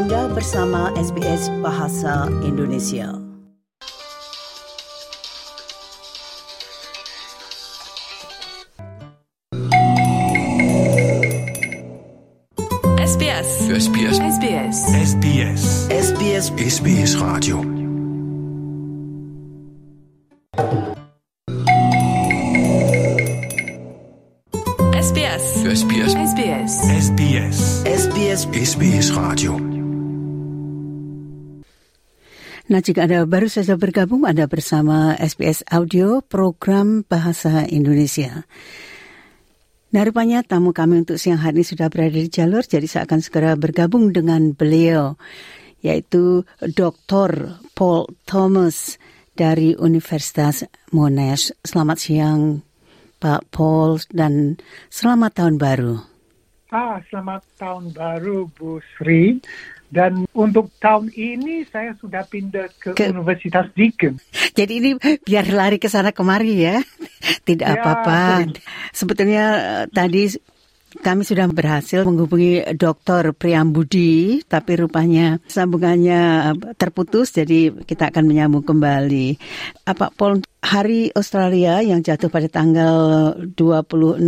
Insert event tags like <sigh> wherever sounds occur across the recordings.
Anda bersama SBS Bahasa Indonesia. SBS. SBS. SBS. SBS. SBS SBS Radio. SBS. SBS. SBS. SBS. SBS SBS Nah, jika Anda baru saja bergabung, Anda bersama SBS Audio, program Bahasa Indonesia. Nah, rupanya tamu kami untuk siang hari ini sudah berada di jalur, jadi saya akan segera bergabung dengan beliau, yaitu Dr. Paul Thomas dari Universitas Monash. Selamat siang, Pak Paul, dan selamat tahun baru. Ah, selamat tahun baru Bu Sri. Dan untuk tahun ini saya sudah pindah ke, Ke- Universitas Deakin. Jadi ini biar lari ke sana kemari ya. <laughs> Tidak Ya, apa-apa. betul. Sebetulnya eh, tadi kami sudah berhasil menghubungi Dr. Priambudi, tapi rupanya sambungannya eh, terputus, jadi kita akan menyambung kembali. Apa Paul, hari Australia yang jatuh pada tanggal 26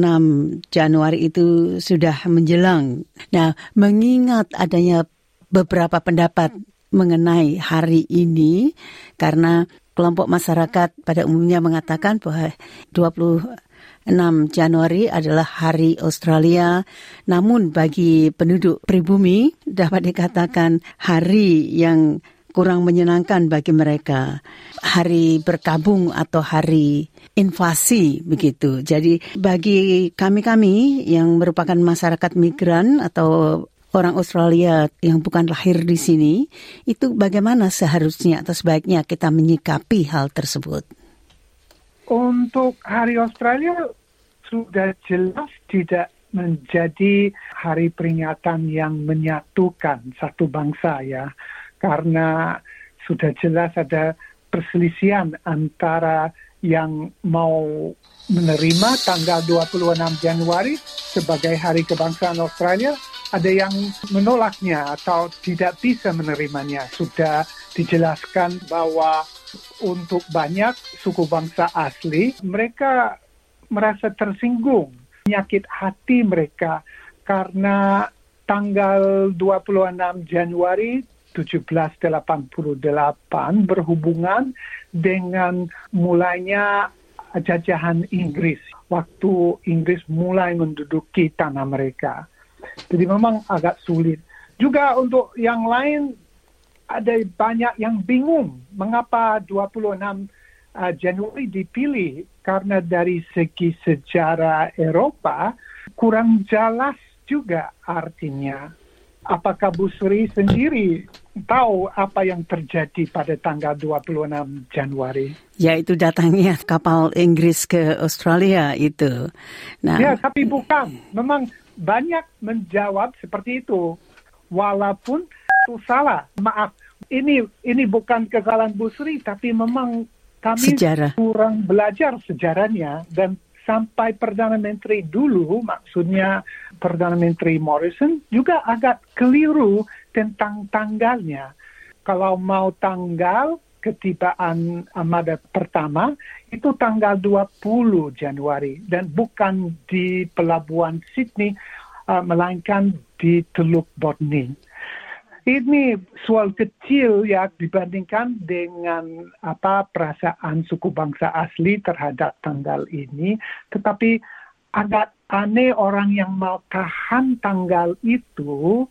Januari itu sudah menjelang. Nah, mengingat adanya beberapa pendapat mengenai hari ini karena kelompok masyarakat pada umumnya mengatakan bahwa 26 Januari adalah hari Australia namun bagi penduduk pribumi dapat dikatakan hari yang kurang menyenangkan bagi mereka hari berkabung atau hari invasi begitu. Jadi bagi kami-kami yang merupakan masyarakat migran atau orang Australia yang bukan lahir di sini, itu bagaimana seharusnya atau sebaiknya kita menyikapi hal tersebut? Untuk Hari Australia sudah jelas tidak menjadi hari peringatan yang menyatukan satu bangsa ya. Karena sudah jelas ada perselisihan antara yang mau menerima tanggal 26 Januari sebagai hari kebangsaan Australia, ada yang menolaknya atau tidak bisa menerimanya. Sudah dijelaskan bahwa untuk banyak suku bangsa asli, mereka merasa tersinggung, menyakit hati mereka karena tanggal 26 Januari 1788 berhubungan dengan mulainya jajahan Inggris waktu Inggris mulai menduduki tanah mereka. Jadi memang agak sulit. Juga untuk yang lain ada banyak yang bingung mengapa 26 uh, Januari dipilih karena dari segi sejarah Eropa kurang jelas juga artinya. Apakah Bu Sri sendiri tahu apa yang terjadi pada tanggal 26 Januari? Yaitu datangnya kapal Inggris ke Australia itu. Nah, Ya, tapi bukan. Memang banyak menjawab seperti itu. Walaupun itu salah. Maaf, ini ini bukan kesalahan Bu Sri, tapi memang kami Sejarah. kurang belajar sejarahnya dan sampai Perdana Menteri dulu, maksudnya Perdana Menteri Morrison juga agak keliru tentang tanggalnya. Kalau mau tanggal ketibaan Armada pertama itu tanggal 20 Januari dan bukan di pelabuhan Sydney uh, melainkan di Teluk Botany. Ini soal kecil ya dibandingkan dengan apa perasaan suku bangsa asli terhadap tanggal ini, tetapi agak aneh orang yang mau tahan tanggal itu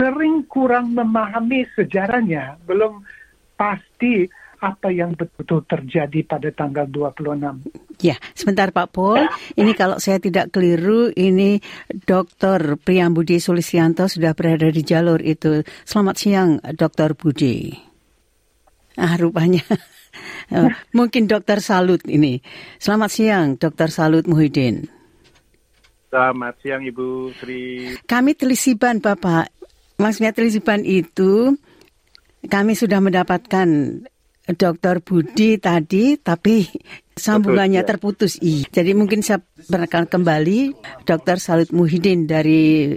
sering kurang memahami sejarahnya, belum pasti apa yang betul-betul terjadi pada tanggal 26. Ya, sebentar Pak Paul. Ini kalau saya tidak keliru, ini Dr. Priyambudi Sulisyanto sudah berada di jalur itu. Selamat siang, Dr. Budi. Ah, rupanya. <laughs> eh, Mungkin Dr. Salut ini. Selamat siang, Dr. Salut Muhyiddin. Selamat siang Ibu Sri. Kami telisiban, Bapak. Maksudnya telisiban itu, kami sudah mendapatkan Dr. Budi tadi, tapi sambungannya ya. terputus. Iya. Jadi mungkin saya perkenalkan kembali Dr. Salut Muhyiddin dari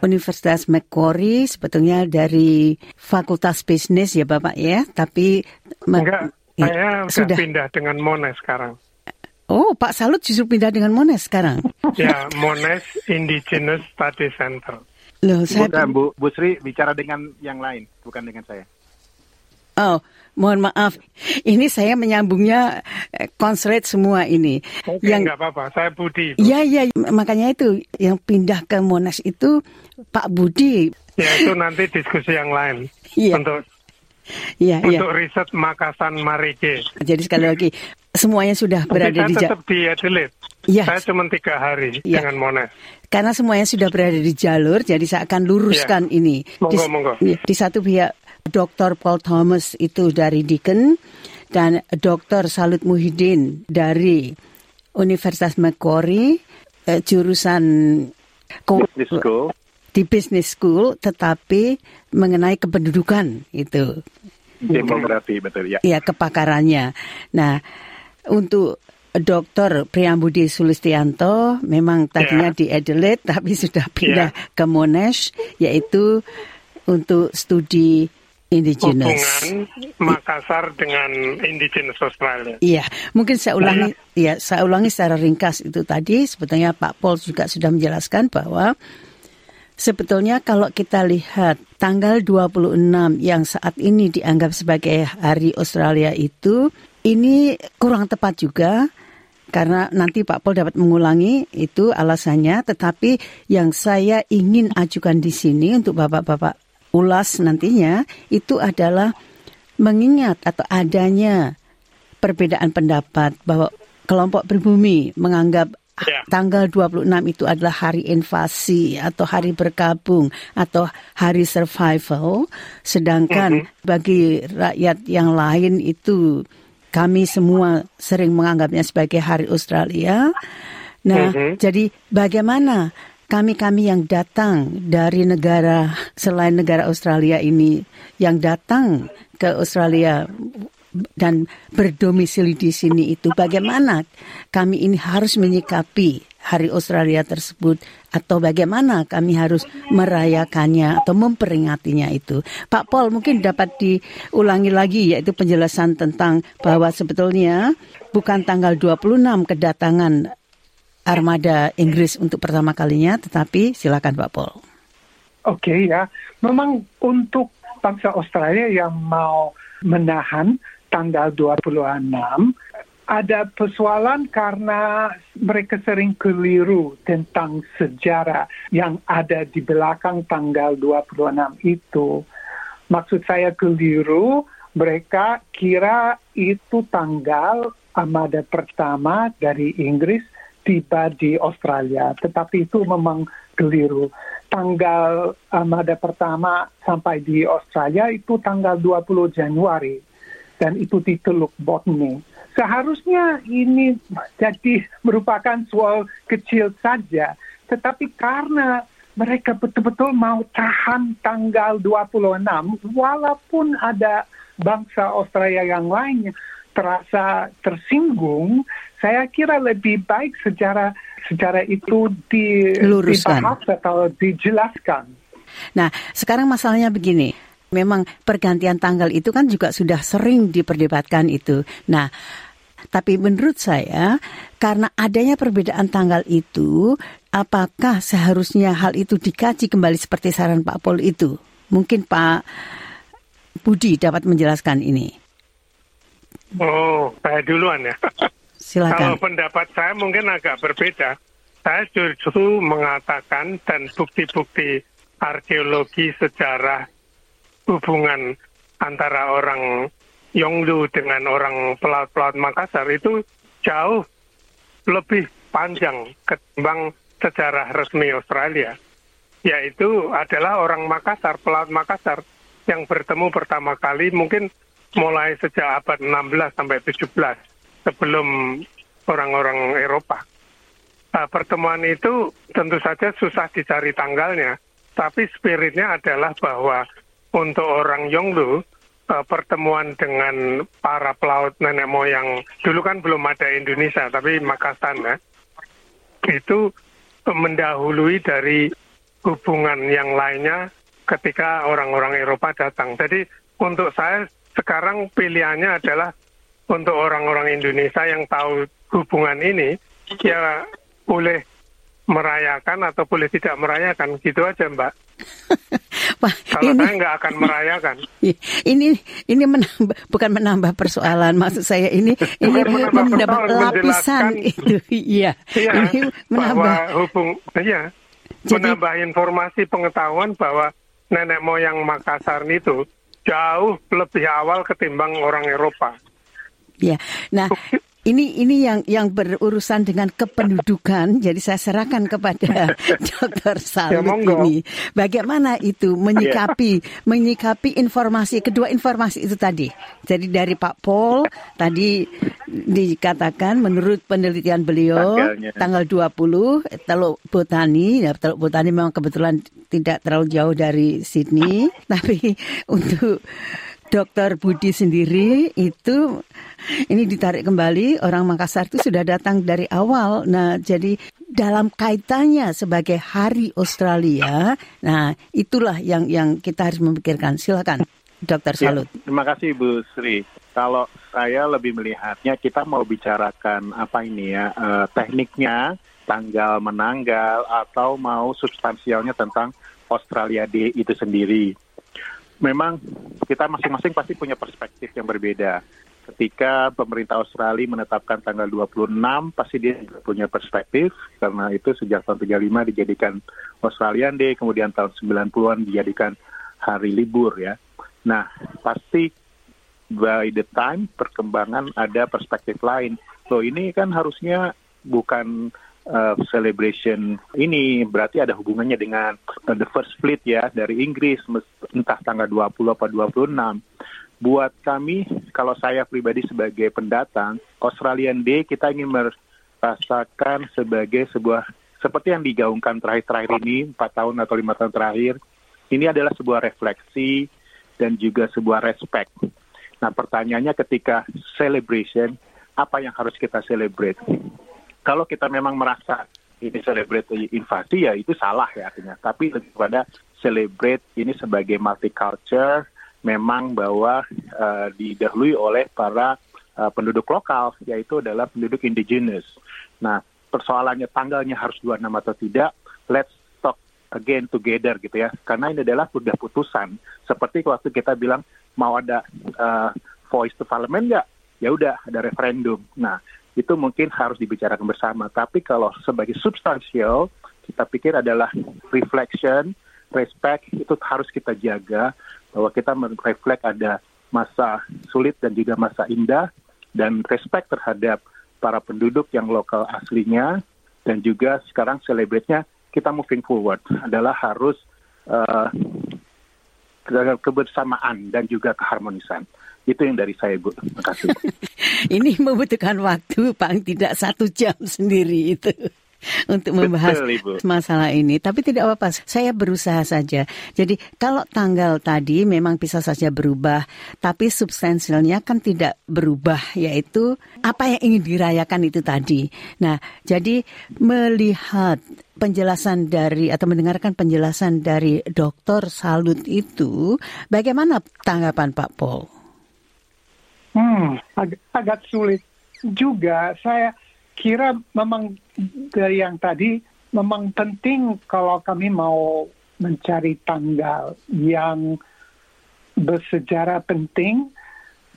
Universitas Macquarie sebetulnya dari Fakultas Bisnis ya Bapak ya, tapi Enggak, ya, saya sudah sudah. pindah dengan Monash sekarang. Oh, Pak Salut justru pindah dengan Monash sekarang. <laughs> Ya, Monash Indigenous Study Center. Loh, saya Bukan, Bu, Bu Sri bicara dengan yang lain, bukan dengan saya. Oh, mohon maaf. Ini saya menyambungnya eh, konslet semua ini. Oke, yang nggak apa-apa. Saya Budi. Bu. Ya, ya, makanya itu yang pindah ke Monash itu Pak Budi. Ya, itu nanti diskusi yang lain. Iya. Untuk Ya, ya. untuk riset Makassar Marike. Jadi sekali lagi semuanya sudah Tapi berada saya di tetap di Adelaide. Iya. Saya cuma tiga hari Iya. dengan Monash. karena semuanya sudah berada di jalur, jadi saya akan luruskan ini. Iya. Monggo, di, monggo. iya, di satu pihak Dr. Paul Thomas itu dari Deakin dan Dr. Salut Muhyiddin dari Universitas Macquarie eh, jurusan Business School. di business school, tetapi mengenai kependudukan itu. Demografi, betul ya. ya kepakarannya. Nah, untuk Dr. Priyambudi Sulistianto memang tadinya Ya. di Adelaide <laughs> tapi sudah pindah ke Monash yaitu untuk studi indigenous. Hubungan Makassar dengan Indigenous Australia. Iya, mungkin saya ulangi ya, saya ulangi secara ringkas itu tadi sebetulnya Pak Paul juga sudah menjelaskan bahwa sebetulnya kalau kita lihat tanggal 26 yang saat ini dianggap sebagai hari Australia itu ini kurang tepat juga karena nanti Pak Paul dapat mengulangi itu alasannya tetapi yang saya ingin ajukan di sini untuk Bapak-bapak ulas nantinya itu adalah mengingat atau adanya perbedaan pendapat bahwa kelompok pribumi menganggap Ya. tanggal 26 itu adalah hari invasi atau hari bergabung atau hari survival sedangkan bagi rakyat yang lain itu kami semua sering menganggapnya sebagai hari Australia. Nah, Mhm. jadi bagaimana kami-kami yang datang dari negara selain negara Australia ini yang datang ke Australia dan berdomisili di sini itu bagaimana kami ini harus menyikapi Hari Australia tersebut atau bagaimana kami harus merayakannya atau memperingatinya itu. Pak Paul mungkin dapat diulangi lagi yaitu penjelasan tentang bahwa sebetulnya bukan tanggal 26 kedatangan armada Inggris untuk pertama kalinya tetapi silakan Pak Paul. Oke ya, memang untuk bangsa Australia yang mau menahan tanggal 26 ada persoalan karena mereka sering keliru tentang sejarah yang ada di belakang tanggal 26 itu. Maksud saya keliru, mereka kira itu tanggal armada pertama dari Inggris tiba di Australia, tetapi itu memang keliru. Tanggal armada pertama sampai di Australia itu tanggal 20 Januari dan itu di Teluk Botany. Seharusnya ini jadi merupakan soal kecil saja, tetapi karena mereka betul-betul mau tahan tanggal 26 walaupun ada bangsa Australia yang lain terasa tersinggung, saya kira lebih baik secara secara itu di, Luruskan. dibahas atau dijelaskan. Nah, sekarang masalahnya begini. Memang pergantian tanggal itu kan juga sudah sering diperdebatkan itu. Nah, tapi menurut saya karena adanya perbedaan tanggal itu, apakah seharusnya hal itu dikaji kembali seperti saran Pak Pol itu? Mungkin Pak Budi dapat menjelaskan ini. Oh, saya duluan ya. <laughs> Kalau Silakan. pendapat saya mungkin agak berbeda. Saya justru mengatakan dan bukti-bukti arkeologi sejarah hubungan antara orang Yonglu dengan orang pelaut-pelaut Makassar itu jauh lebih panjang ketimbang sejarah resmi Australia. Yaitu adalah orang Makassar, pelaut Makassar yang bertemu pertama kali mungkin mulai sejak abad 16 sampai 17 sebelum orang-orang Eropa. Nah, pertemuan itu tentu saja susah dicari tanggalnya, tapi spiritnya adalah bahwa untuk orang Yonglu, eh, pertemuan dengan para pelaut nenek moyang, dulu kan belum ada Indonesia, tapi Makassar ya, itu mendahului dari hubungan yang lainnya ketika orang-orang Eropa datang. Jadi untuk saya sekarang pilihannya adalah untuk orang-orang Indonesia yang tahu hubungan ini, ya boleh merayakan atau boleh tidak merayakan gitu aja Mbak. <laughs> Wah, Kalau ini saya nggak akan merayakan. ini ini menambah bukan menambah persoalan maksud saya ini ini menambah lapisan itu iya Iya, ini menambah hubung, iya, Jadi- menambah informasi pengetahuan bahwa nenek moyang Makassar itu jauh lebih awal ketimbang orang Eropa. Ya, nah ini ini yang yang berurusan dengan kependudukan. Jadi saya serahkan kepada <laughs> Dr. Salut Ya, ini. Bagaimana itu menyikapi menyikapi informasi kedua informasi itu tadi. Jadi dari Pak Paul tadi dikatakan menurut penelitian beliau Tanggalnya. tanggal 20 Teluk Botani ya Teluk Botani memang kebetulan tidak terlalu jauh dari Sydney <laughs> tapi untuk Dokter Budi sendiri itu ini ditarik kembali orang Makassar itu sudah datang dari awal. Nah, jadi dalam kaitannya sebagai Hari Australia, nah itulah yang yang kita harus memikirkan. Silakan, Dokter Ya, Salut. terima kasih Bu Sri. Kalau saya lebih melihatnya kita mau bicarakan apa ini ya eh, tekniknya tanggal menanggal atau mau substansialnya tentang Australia Day itu sendiri. Memang kita masing-masing pasti punya perspektif yang berbeda. Ketika pemerintah Australia menetapkan tanggal 26, pasti dia juga punya perspektif karena itu sejak tahun 35 dijadikan Australian Day, kemudian tahun 90-an dijadikan hari libur ya. Nah, pasti by the time perkembangan ada perspektif lain. Loh ini kan harusnya bukan uh, celebration ini berarti ada hubungannya dengan uh, the first fleet ya dari Inggris entah tanggal 20 apa 26. Buat kami kalau saya pribadi sebagai pendatang Australian Day kita ingin merasakan sebagai sebuah seperti yang digaungkan terakhir-terakhir ini empat tahun atau lima tahun terakhir ini adalah sebuah refleksi dan juga sebuah respect. Nah pertanyaannya ketika celebration, apa yang harus kita celebrate? Kalau kita memang merasa ini celebrate invasi ya itu salah ya artinya. Tapi lebih pada celebrate ini sebagai multicultural, memang bahwa uh, didahului oleh para uh, penduduk lokal, yaitu adalah penduduk indigenous. Nah persoalannya tanggalnya harus 26 atau tidak, let's talk again together gitu ya. Karena ini adalah sudah putusan. Seperti waktu kita bilang mau ada uh, voice to parliament nggak? Ya udah ada referendum. Nah itu mungkin harus dibicarakan bersama. Tapi kalau sebagai substansial kita pikir adalah reflection, respect itu harus kita jaga bahwa kita mereflek ada masa sulit dan juga masa indah dan respect terhadap para penduduk yang lokal aslinya dan juga sekarang celebrate-nya kita moving forward adalah harus uh, kebersamaan dan juga keharmonisan. Itu yang dari saya, Bu. Terima kasih. <laughs> Ini membutuhkan waktu paling tidak satu jam <laughs> sendiri itu untuk membahas Betul, Ibu. masalah ini. Tapi tidak apa-apa, saya berusaha saja. Jadi kalau tanggal tadi memang bisa saja berubah, tapi substansialnya kan tidak berubah, yaitu apa yang ingin dirayakan itu tadi. Nah, jadi melihat penjelasan dari atau mendengarkan penjelasan dari Dokter Salut itu, bagaimana tanggapan Pak Paul? Hmm, ag- agak sulit juga. Saya kira memang dari yang tadi memang penting kalau kami mau mencari tanggal yang bersejarah penting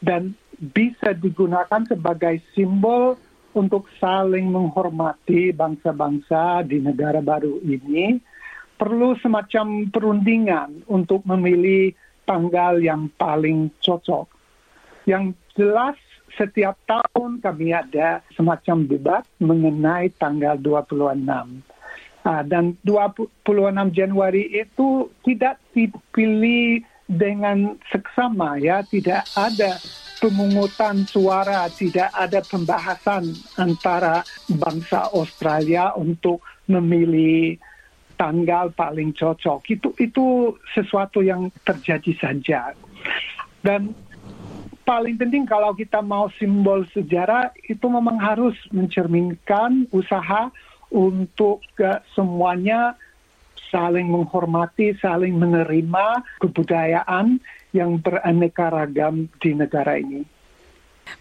dan bisa digunakan sebagai simbol untuk saling menghormati bangsa-bangsa di negara baru ini perlu semacam perundingan untuk memilih tanggal yang paling cocok. Yang jelas setiap tahun kami ada semacam debat mengenai tanggal 26. Ah, dan 26 Januari itu tidak dipilih dengan seksama ya, tidak ada pemungutan suara, tidak ada pembahasan antara bangsa Australia untuk memilih tanggal paling cocok. Itu itu sesuatu yang terjadi saja. Dan paling penting kalau kita mau simbol sejarah itu memang harus mencerminkan usaha untuk uh, semuanya saling menghormati, saling menerima kebudayaan yang beraneka ragam di negara ini.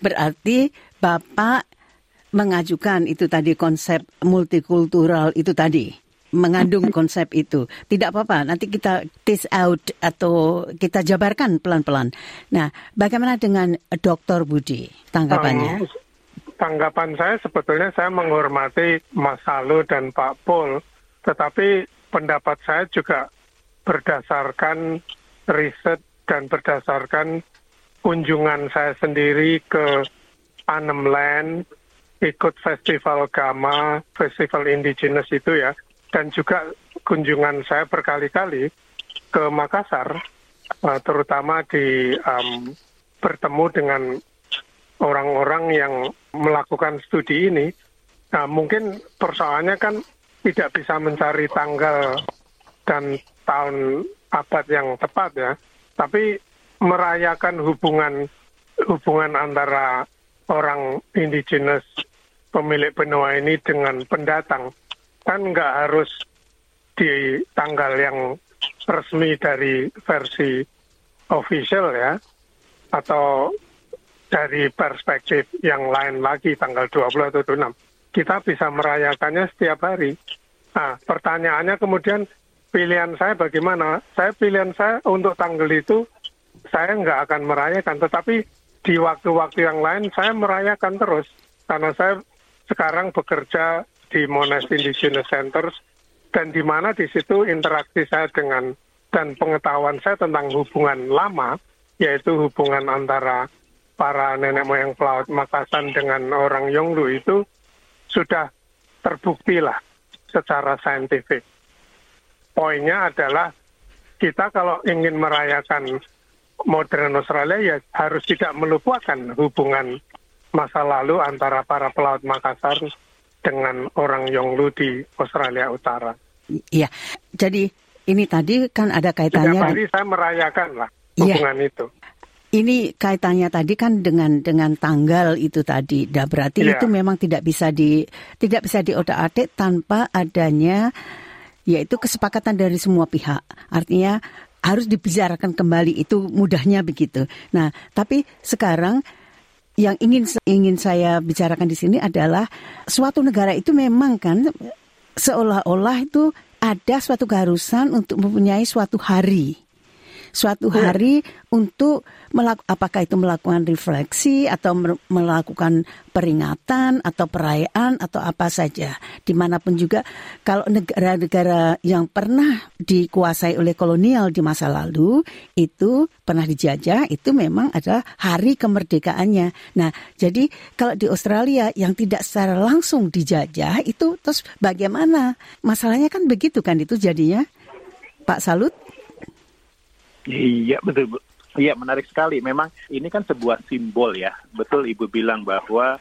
Berarti Bapak mengajukan itu tadi konsep multikultural itu tadi mengandung konsep itu. Tidak apa-apa, nanti kita test out atau kita jabarkan pelan-pelan. Nah, bagaimana dengan Dr. Budi tanggapannya? Tanggapan saya sebetulnya saya menghormati Mas Salu dan Pak Pol, tetapi pendapat saya juga berdasarkan riset dan berdasarkan kunjungan saya sendiri ke Anem Land, ikut festival Gama, festival indigenous itu ya, dan juga kunjungan saya berkali-kali ke Makassar, uh, terutama di um, bertemu dengan orang-orang yang melakukan studi ini. Nah, mungkin persoalannya kan tidak bisa mencari tanggal dan tahun abad yang tepat ya, tapi merayakan hubungan hubungan antara orang indigenous pemilik benua ini dengan pendatang kan nggak harus di tanggal yang resmi dari versi official ya atau dari perspektif yang lain lagi tanggal 20 atau 26 kita bisa merayakannya setiap hari. Nah, pertanyaannya kemudian pilihan saya bagaimana? Saya pilihan saya untuk tanggal itu saya nggak akan merayakan, tetapi di waktu-waktu yang lain saya merayakan terus karena saya sekarang bekerja di Monash Indigenous Centers dan di mana di situ interaksi saya dengan dan pengetahuan saya tentang hubungan lama yaitu hubungan antara para nenek moyang pelaut Makassar dengan orang Yonglu itu sudah terbukti lah secara saintifik. Poinnya adalah kita kalau ingin merayakan modern Australia ya harus tidak melupakan hubungan masa lalu antara para pelaut Makassar dengan orang Yonglu di Australia Utara. Iya, jadi ini tadi kan ada kaitannya. Setiap hari saya merayakan lah iya. hubungan ya. itu. Ini kaitannya tadi kan dengan dengan tanggal itu tadi. Dan berarti ya. itu memang tidak bisa di tidak bisa diotak-atik tanpa adanya yaitu kesepakatan dari semua pihak. Artinya harus dibicarakan kembali itu mudahnya begitu. Nah, tapi sekarang yang ingin ingin saya bicarakan di sini adalah suatu negara itu memang kan seolah-olah itu ada suatu keharusan untuk mempunyai suatu hari suatu iya. hari untuk melakukan apakah itu melakukan refleksi atau melakukan peringatan atau perayaan atau apa saja. Di mana pun juga kalau negara-negara yang pernah dikuasai oleh kolonial di masa lalu itu pernah dijajah itu memang ada hari kemerdekaannya. Nah jadi kalau di Australia yang tidak secara langsung dijajah itu terus bagaimana? Masalahnya kan begitu kan itu jadinya? Pak Salut Iya betul. Iya menarik sekali. Memang ini kan sebuah simbol ya. Betul Ibu bilang bahwa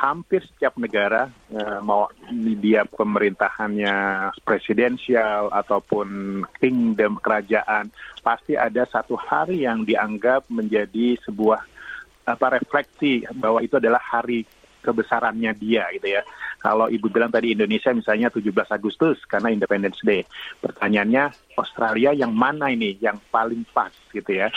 hampir setiap negara eh, mau dia pemerintahannya presidensial ataupun kingdom kerajaan pasti ada satu hari yang dianggap menjadi sebuah apa refleksi bahwa itu adalah hari kebesarannya dia gitu ya. Kalau Ibu bilang tadi Indonesia misalnya 17 Agustus karena Independence Day. Pertanyaannya Australia yang mana ini yang paling pas gitu ya.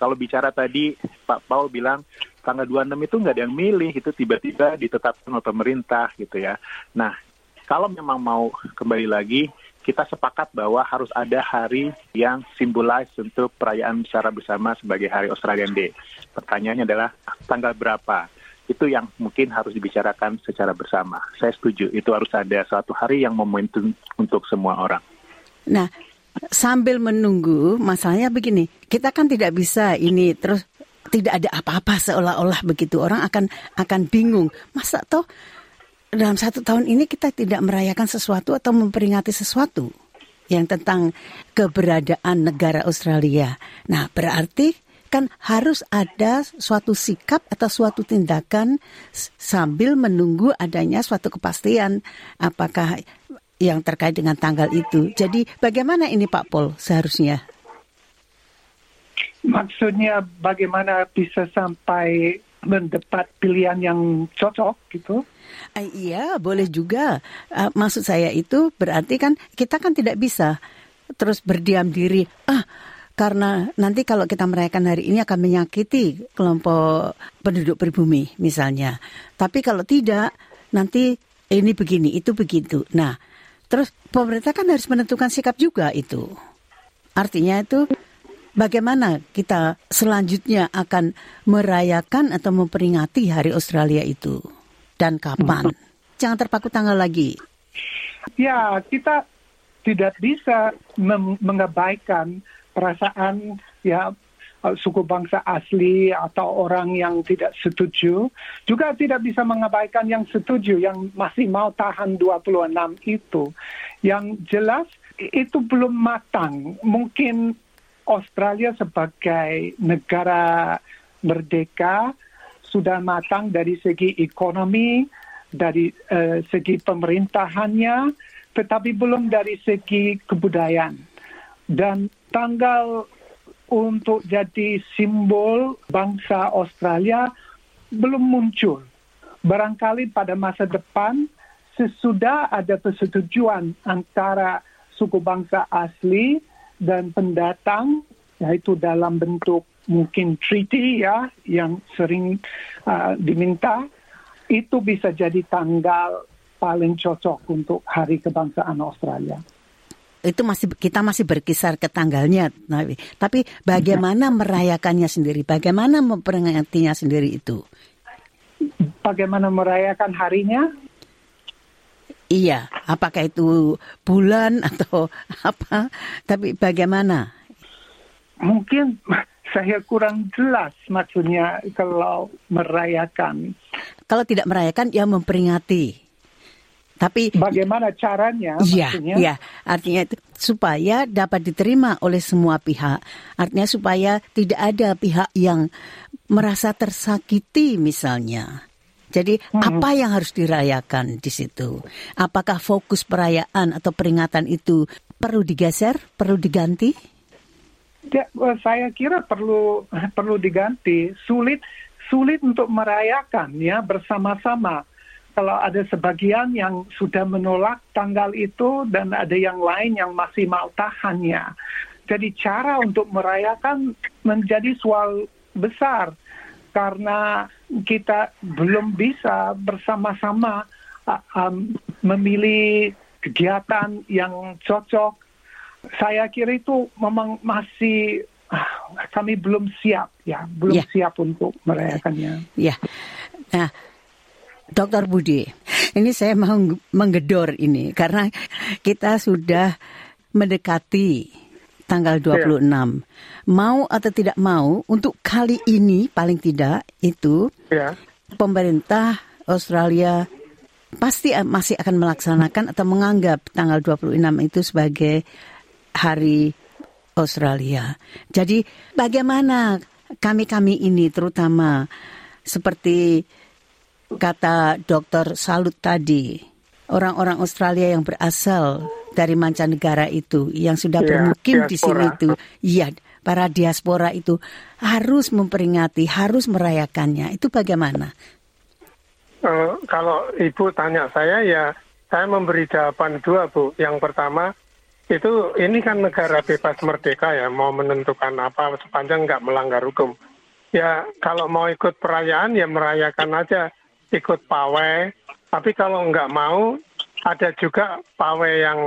Kalau bicara tadi Pak Paul bilang tanggal 26 itu nggak ada yang milih itu tiba-tiba ditetapkan oleh pemerintah gitu ya. Nah, kalau memang mau kembali lagi kita sepakat bahwa harus ada hari yang simbolize untuk perayaan secara bersama sebagai Hari Australian Day. Pertanyaannya adalah tanggal berapa? Itu yang mungkin harus dibicarakan secara bersama. Saya setuju, itu harus ada suatu hari yang momentum untuk semua orang. Nah, sambil menunggu, masalahnya begini, kita kan tidak bisa ini terus tidak ada apa-apa seolah-olah begitu orang akan akan bingung. Masa toh dalam satu tahun ini kita tidak merayakan sesuatu atau memperingati sesuatu yang tentang keberadaan negara Australia. Nah, berarti kan harus ada suatu sikap atau suatu tindakan sambil menunggu adanya suatu kepastian apakah yang terkait dengan tanggal itu. Jadi bagaimana ini Pak Pol seharusnya? Maksudnya bagaimana bisa sampai mendapat pilihan yang cocok gitu. Eh, iya, boleh juga. Uh, maksud saya itu berarti kan kita kan tidak bisa terus berdiam diri. Ah, karena nanti kalau kita merayakan hari ini akan menyakiti kelompok penduduk pribumi misalnya. Tapi kalau tidak, nanti ini begini, itu begitu. Nah, terus pemerintah kan harus menentukan sikap juga itu. Artinya itu bagaimana kita selanjutnya akan merayakan atau memperingati Hari Australia itu dan kapan? Jangan terpaku tanggal lagi. Ya, kita tidak bisa mengabaikan perasaan ya suku bangsa asli atau orang yang tidak setuju juga tidak bisa mengabaikan yang setuju yang masih mau tahan 26 itu yang jelas itu belum matang mungkin Australia sebagai negara merdeka sudah matang dari segi ekonomi, dari uh, segi pemerintahannya, tetapi belum dari segi kebudayaan. Dan tanggal untuk jadi simbol bangsa Australia belum muncul. Barangkali pada masa depan sesudah ada persetujuan antara suku bangsa asli dan pendatang yaitu dalam bentuk mungkin treaty ya yang sering uh, diminta itu bisa jadi tanggal paling cocok untuk hari kebangsaan Australia. Itu masih kita masih berkisar ke tanggalnya, tapi bagaimana merayakannya sendiri, bagaimana memperingatinya sendiri itu? Bagaimana merayakan harinya? Iya, apakah itu bulan atau <laughs> apa? Tapi bagaimana? Mungkin saya kurang jelas maksudnya kalau merayakan. Kalau tidak merayakan, ya memperingati. Tapi bagaimana caranya? Iya, iya. Artinya itu supaya dapat diterima oleh semua pihak. Artinya supaya tidak ada pihak yang merasa tersakiti misalnya. Jadi hmm. apa yang harus dirayakan di situ? Apakah fokus perayaan atau peringatan itu perlu digeser, perlu diganti? Ya, saya kira perlu perlu diganti. Sulit sulit untuk merayakan ya bersama-sama. Kalau ada sebagian yang sudah menolak tanggal itu dan ada yang lain yang masih mau tahannya. Jadi cara untuk merayakan menjadi soal besar karena kita belum bisa bersama-sama uh, um, memilih kegiatan yang cocok. Saya kira itu memang masih uh, kami belum siap ya, belum ya. siap untuk merayakannya. Ya. Nah, Dokter Budi, ini saya mau menggedor ini karena kita sudah mendekati tanggal 26. Ya. Mau atau tidak mau, untuk kali ini paling tidak itu ya. pemerintah Australia pasti masih akan melaksanakan atau menganggap tanggal 26 itu sebagai hari Australia. Jadi bagaimana kami-kami ini terutama seperti kata Dr. Salut tadi, orang-orang Australia yang berasal dari mancanegara itu yang sudah ya, bermukim di sini itu, iya, para diaspora itu harus memperingati, harus merayakannya. Itu bagaimana? Uh, kalau ibu tanya saya ya, saya memberi jawaban dua bu. Yang pertama itu ini kan negara bebas merdeka ya, mau menentukan apa sepanjang nggak melanggar hukum. Ya kalau mau ikut perayaan ya merayakan aja, ikut pawai. Tapi kalau nggak mau ada juga pawai yang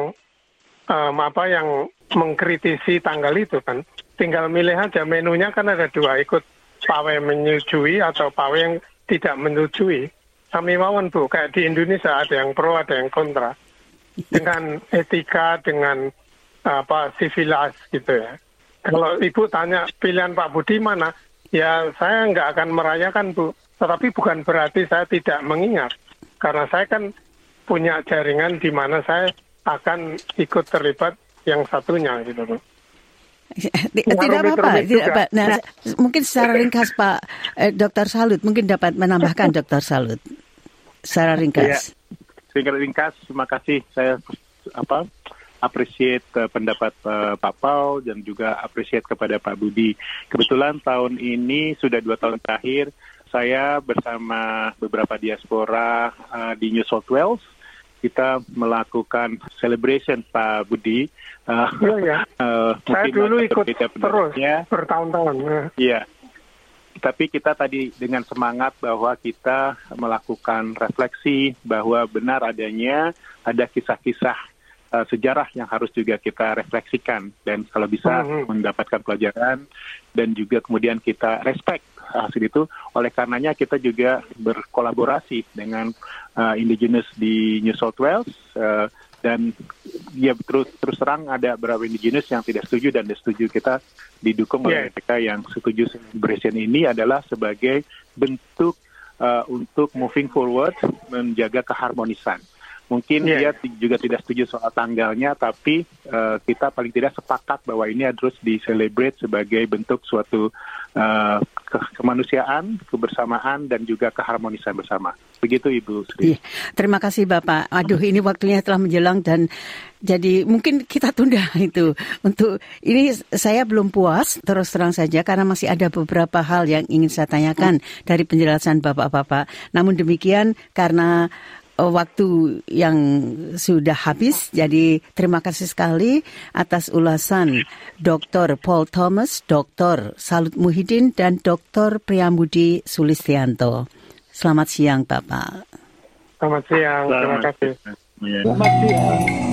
um, apa yang mengkritisi tanggal itu kan. Tinggal milih aja menunya kan ada dua, ikut pawai menyetujui atau pawai yang tidak menyetujui. Kami mawon bu, kayak di Indonesia ada yang pro, ada yang kontra. Dengan etika, dengan apa sivilas gitu ya. Kalau ibu tanya pilihan Pak Budi mana, ya saya nggak akan merayakan bu. Tetapi bukan berarti saya tidak mengingat. Karena saya kan punya jaringan di mana saya akan ikut terlibat yang satunya gitu loh. Tidak apa-apa, tidak apa. Nah, nah, mungkin secara ringkas Pak eh, Dokter Salut mungkin dapat menambahkan <laughs> Dokter Salut secara ringkas. Ya, secara ringkas, terima kasih. Saya apa appreciate uh, pendapat uh, Pak Paul dan juga appreciate kepada Pak Budi. Kebetulan tahun ini sudah dua tahun terakhir saya bersama beberapa diaspora uh, di New South Wales kita melakukan celebration Pak Budi. Uh, Iya, ya. uh, <laughs> Saya dulu ikut terus bertahun-tahun. ya. Iya. Tapi kita tadi dengan semangat bahwa kita melakukan refleksi bahwa benar adanya ada kisah-kisah uh, sejarah yang harus juga kita refleksikan dan kalau bisa Mhm. mendapatkan pelajaran dan juga kemudian kita respect hasil itu. Oleh karenanya kita juga berkolaborasi dengan uh, indigenous di New South Wales uh, dan ya terus terus terang ada beberapa indigenous yang tidak setuju dan setuju kita didukung oleh Yeah. mereka yang setuju celebration ini adalah sebagai bentuk uh, untuk moving forward menjaga keharmonisan. Mungkin Yeah. dia ti- juga tidak setuju soal tanggalnya, tapi uh, kita paling tidak sepakat bahwa ini harus di-celebrate sebagai bentuk suatu uh, ke- kemanusiaan, kebersamaan, dan juga keharmonisan bersama. Begitu Ibu Sri. Iya, terima kasih Bapak. Aduh, ini waktunya telah menjelang dan jadi mungkin kita tunda <laughs> itu untuk ini saya belum puas terus terang saja karena masih ada beberapa hal yang ingin saya tanyakan dari penjelasan Bapak-bapak. Namun demikian karena waktu yang sudah habis. Jadi terima kasih sekali atas ulasan Dr. Paul Thomas, Dr. Salut Muhyiddin, dan Dr. Priyambudi Sulistianto. Selamat siang Bapak. Selamat siang, terima kasih. Selamat siang.